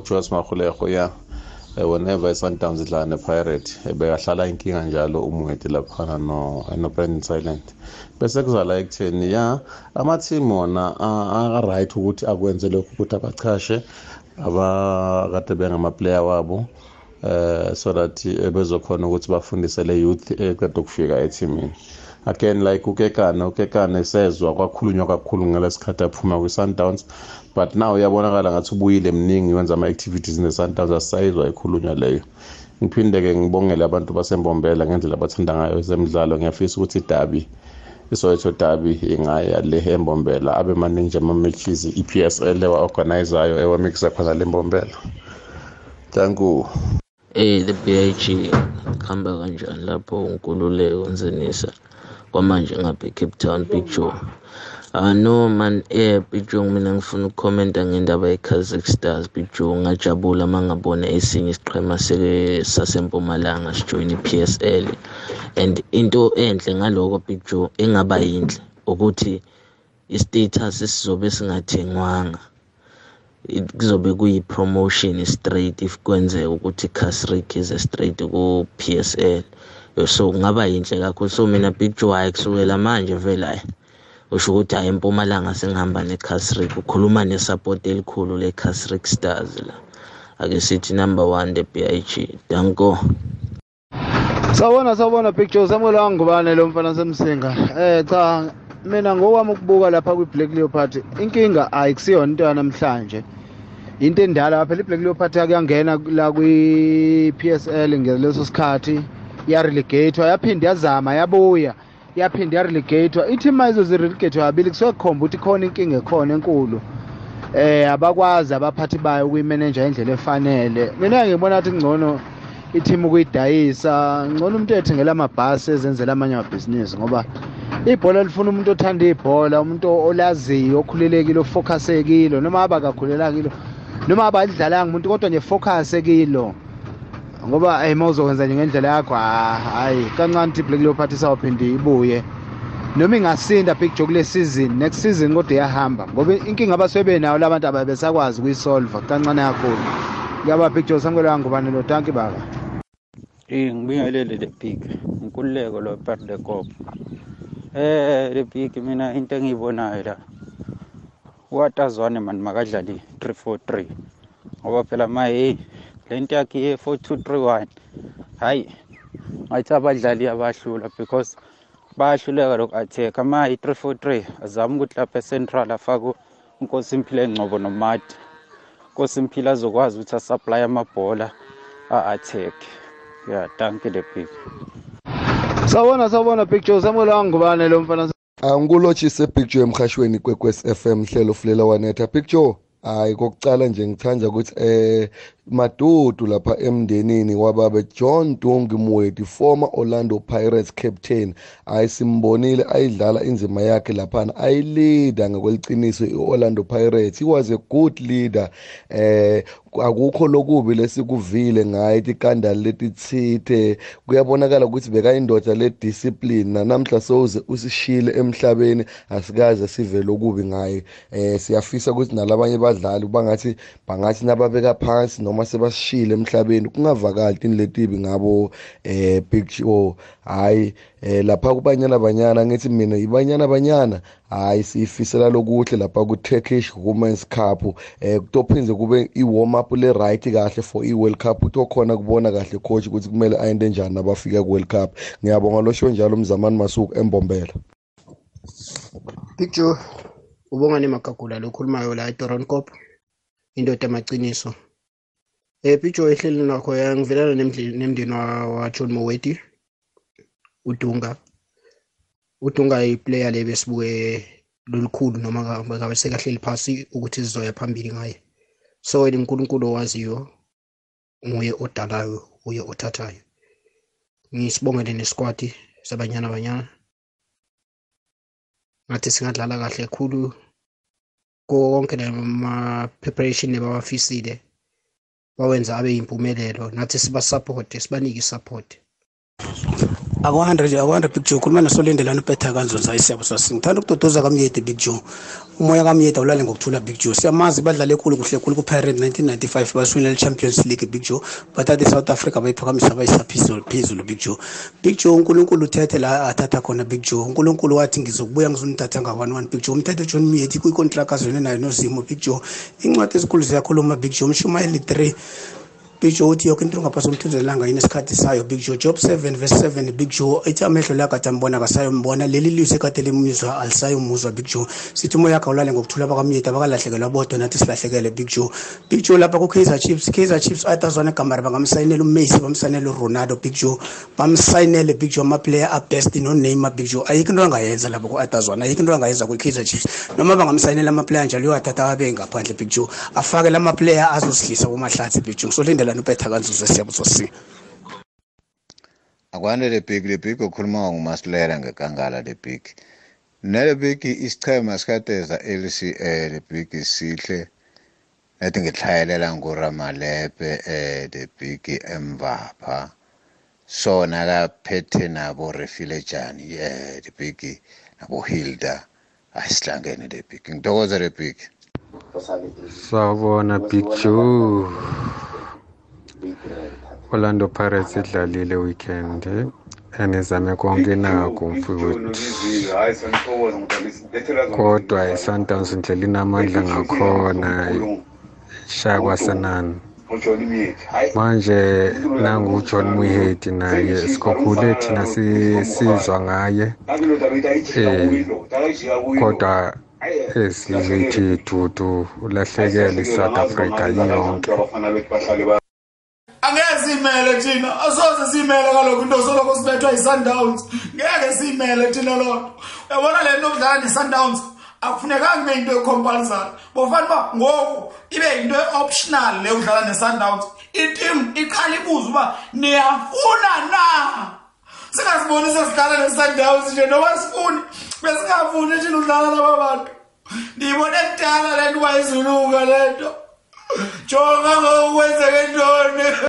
Jos Magolego ya. Whenever i-Sundowns idlala ne-Pirate bekahlala inkinga njalo umwete laphana no no Brandon Silent. Bese kuzala ekutheni ya ama-team wona a-right ukuthi akwenze lokhu ukuthi abachashe abakade bengama-player wabo uh so that bezokhona ukuthi bafundise le youth eqeda ukufika ethimini. Again like ukekane ukekane sezwa kwakhulunywa kakhulu ngalesikhathi aphuma kwi-sundowns. But now uyabonakala ngathi ubuyile mningi wenza ama-activities ne-sundowns asisayizwa ikhulunywa leyo. Ngiphinde-ke ngibongele abantu basembombela ngendlela abathanda ngayo ezemidlalo. Ngiyafisa ukuthi idabi isoweto dabi ingaya le embombela abe maningi ama-matches i-psl ewa-organizayo ewamikisa khona le mbombela. Thank you. Eh the BIG kuhamba kanjani lapho unkululeko nzenisa. Kwamanje ngapha eCape Town Big Joe Ah no man eh Big Joe mina ngifuna ukukhomenta ngendaba yeKaizer Stars. Big Joe ngajabula mangabona esinye isiqhema sasempumalanga sijoin iPSL and into enhle ngaloko Big Joe engaba yinhle ukuthi istatus sizobe singathengwanga. Kuzobe kuyi-promotion straight if kwenzeka ukuthi Casrick ize straight ku-PSL so kungaba yinhle kakhulu. So mina Big Joe hayi kusukela manje vele hayi usho ukuthi hayi empumalanga sengihamba ne-Casrick ukhuluma nesupport elikhulu le-Casrick Stars la. Ake sithi number one the BIG danko. Sawubona sawubona big joe. Samuel wangubane lo mfana semsinga eh cha mina ngowami ukubuka lapha kwi-black leopard inkinga ayikusiyona into yanamhlanje. Into endala lapha i-black leopard yakuyangena la kwi-p s l ngeleso sikhathi yarelegatwa yaphinde yazama yabuya. Yaphinde yarelegatwa i-team ayizozirelegate kabili kusuke kukhomba ukuthi khona inkinga ekhona enkulu. Eh abakwazi abaphathi bayo kuyimeneja indlela efanele. Mina ngibona ukuthi ngcono i-team ukuyidayisa. Ngcono umuntu ethengela amabhasi ezenzela amanye amabhizinisi ngoba ibhola lifuna umuntu othanda ibhola umuntu olaziyo okhululekile ofocusekile noma aba kakhulelanga kilo noma abalidlalanga umuntu kodwa nje focus kilo ngoba hey mawuzokwenza nje ngendlela yakho hayi kancane ukuthi black leopard isawuphinde ibuye. Noma ingasinda big joke le season next season kodwa iyahamba. Ngoba inkinga abasuke benayo labantu ababesakwazi kuyisolve kancane kakhulu. Ngiyaba big joke samukela ngubani lo? Tanki baba. Eh ngibingelele le big inkululeko lo part de cop eh le big mina into engiyibonayo la watazwane mani makadlali 343 ngoba phela maye le nto yakhe ye 4231 hayi ngathi abadlali abahlula because bayahluleka lokhu attack. Ama i343 azama ukuthi lapha central afake unkosi imphile engcobo nomati inkosi imphile azokwazi ukuthi asupply amabhola a-attack. Ya danke the big sawubona sawubona big joe. Samuel wangubane lo mfana angikulotshise big joe emhashweni kwekwes FM hlelo fulela wanetha. Big joe hayi kokucala nje ngithanda ukuthi eh madudu lapha emndenini wababa John Dungi Mwedi former Orlando Pirates captain ayisimbonile ayidlala inzima yakhe laphana ayilida ngokweliciniso iOrlando Pirates. He was a good leader eh akukho lokubi lesikuvile ngaye tikandali letitsite kuyabonakala ukuthi bekayindoda le discipline nanamhla sowuze usishile emhlabeni asikaze sive lokubi ngaye. Eh siyafisa ukuthi nalabanye badlali bangathi bangathi nababeka phansi noma noma sebasishile emhlabeni kungavakali tini letibi ngabo eh Big Show hayi eh lapha kubanyana banyana ngithi mina ibanyana banyana hayi sifisela lokuhle lapha ku Turkish Women's Cup eh kutophinze kube i warm up le right kahle for i World Cup utokhona kubona kahle coach ukuthi kumele ayende njani nabafika ku World Cup. Ngiyabonga lo show njalo mzamani masuku embombela. Picture ubongani magagula lokhulumayo la eToronkop indoda amaciniso eh Picture ehleli nakho yangivelana nemndeni nemndeni wa wa John Moweti uDunga. uDunga iplayer le besibuke lolukhulu noma ngabe sekahleli phasi ukuthi sizoya phambili ngaye. So wena uNkulunkulu owaziyo nguye odalayo uye othathayo. Ngisibongele nesquad sabanyana banyana. Ngathi singadlala kahle kakhulu konke nama preparation nebawafisile bawenza abe impumelelo nathi siba support sibanike support aku-hundred aku-hundred big joe. Khuluma nosolindelana upetha kanzonza ayisiyabo sasi. Ngithanda ukudodoza kamyede big joe. Umoya kamyede awulale ngokuthula big joe. Siyamazi badlale khulu kuhle khulu ku-pirate 1995 basiwinele champions league big joe. Bathathe i-south africa bayiphakamisa bayisa phezulu big joe. Big joe unkulunkulu uthethe la athatha khona big joe. Unkulunkulu wathi ngizokubuya ngizonithatha nga-one one big joe umthethe john myedi kwikontrakt azwene nayo nozimo big joe incwadi ezikhulu ziyakhuluma big joe umshumayeli 3 big joe uthi yoke into ngaphasi komthunzelanga yini isikhathi sayo? Big joe job 7 verse 7 big joe ithi amehlo la kade ambona kasayombona leli lizwe kade limuzwa alisayomuzwa big joe. Sithi umoya yakhe awulale ngokuthula bakamyedi abakalahlekelwa bodwa nathi silahlekele big joe. Big joe lapha ku-kaizer chiefs kaizer chiefs ayatazwana egamari bangamsayinela umesi bamsayinele uronaldo big joe. Bamsayinele big joe amaplayer abest noneymar big joe. Ayikho into angayenza lapho ku-atazwana ayikho into angayenza kwi-kaizer chiefs. Noma bangamsayinela amaplayer njalo uyathatha abe ngaphandle big joe. Afake la maplayer azosidlisa kumahlathi big joe. Ngisolindelani upetha kanzuzo siyabuzo si akwande le big le big ukhuluma ngumasilela ngekangala le big nale big isichema sikateza LCA le big sihle. Ethi ngihlayelela nguramalepe eh le big emvapha sona kaphethe nabo refilejani eh le big nabo Hilda. Asihlangene le big ngitokoza le big sawubona big joe orlando pirates idlalile weekend enizame konke nakho mfowethu. Kodwa i-sundowns ndlela inamandla ngakhona shaya kwasenani manje nangu-john muhedi naye sikhokhule thina sisizwa ngaye. Um kodwa ezilethi dudu ulahlekele i-south africa yiyonke angeke simele thina. Asoze simele kaloku into soloko sibethwa yi-sundowns. Ngeke simele thina loo nto uyabona le nto okudlala ne-sundowns? Akufunekanga ibe yinto ecompulsary bofana uba ngoku ibe yinto e-optional le udlala ne-sundowns. Itim iqala ibuza uba niyafuna na? Singasiboni sesidlala ne-sundowns nje noba sifuni. Besingafuni thina udlala naba bantu. Ndiyibone kudala le nto uba izuluka le nto. Jonga ngokwenzeke ntoni?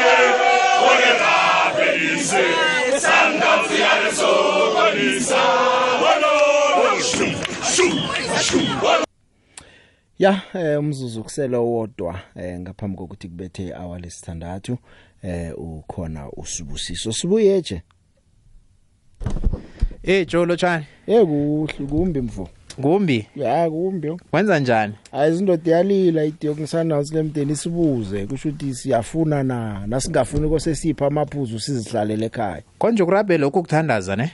ya eh, umzuzu kusele wodwa eh, ngaphambi kokuthi kubethe ihour lesithandathu eh ukhona usibusiso sibuyeje Eh Jolo Chani. Eh kuhle kumbi mfo. Kumbi. Ya kumbi. Wenza njani? Hayi izindoda yalila idiyo ngisanazi lemdeni sibuze kusho ukuthi siyafuna na nasingafuni kose sipha amaphuzu sizihlalele ekhaya. Konje kurabhe lokho kuthandaza ne?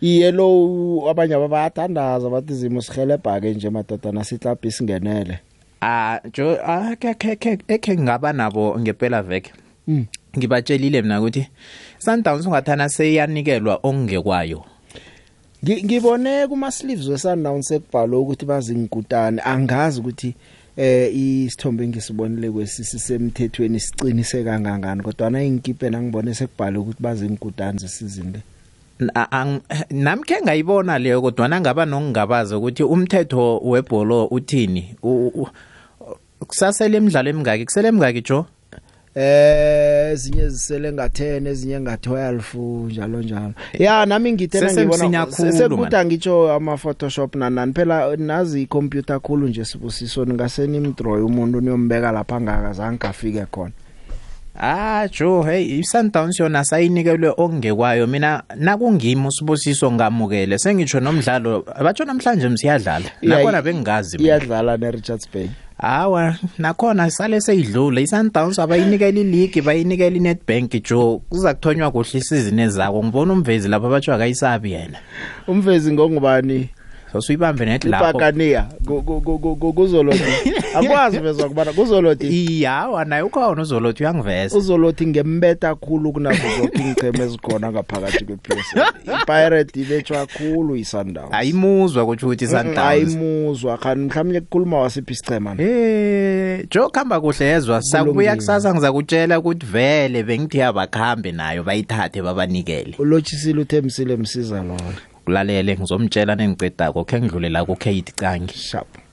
Iye lo abanye abayathandaza bathi izimo sihelebha ke nje madoda nasihlaphi singenele. Ah Jo akhe ekhe ngaba nabo ngempela veke. Mm. Ngibatshelile mina ukuthi Sundowns ungathana seyanikelwa ongekwayo. ngibone kuma sleeves weSundowns ekubhalwa ukuthi bazingkutane angazi ukuthi eh isithombe ngisibonile kwesisi semthethweni sicinise kangangani kodwa na inkipe nangibone sekubhalwa ukuthi bazingkutane sesizini le Na- ang- nami khe ngayibona leyo kodwa nangaba nokungabaza ukuthi umthetho webholo uthini? U- u- kusasele imidlalo emingaki? Kusele emingaki jo eh ezinye zisele nga10 ezinye nga12 njalo njalo. Ya nami ngithena Sesemsinya ngibona khulu, sekubuda ngitsho ama photoshop nanani phela nazi icomputer khulu nje sibusiso ningaseni imdraw umuntu niyombeka lapha ngakazange kafike khona. Ah jo hey iSundowns yona sayinikelwe ongekwayo mina nakungimi usibusiso ngamukele sengitsho nomdlalo abatsho namhlanje msiyadlala. Nakhona bengingazi mina. iyadlala neRichards Bay hawa nakhona sale seyidlule. iSundowns abayinikela ileague bayinikela iNetbank jo kuza kuthonywa kuhle isizini ezako. Ngibona umvezi lapha abatsho akayisabi yena. Umvezi ngongubani sosuyibambe net lapho. Ibhakaniya kuzoloti akwazi vezwa kubana kuzoloti iyawa naye ukhona uzolothi uyangiveza. Uzolothi ngembetha khulu kunazo zonke ingcheme ezikhona ngaphakathi kwe-PSL ipirate ibetshwa khulu i-Sundowns ayimuzwa kutsho ukuthi iSundowns ayimuzwa. Khani mhlawumbe kukhuluma wasiphi isichema Eh jo khamba kuhle yezwa sakubuya Kulungile. kusasa ngizakutshela ukuthi vele bengithi abakhambe nayo bayithathe babanikele. Ulotshisile uthembisile msiza lona. Kulalele ngizomtshela nengicedako khe ngidlule la ku Kate Cangi sharp.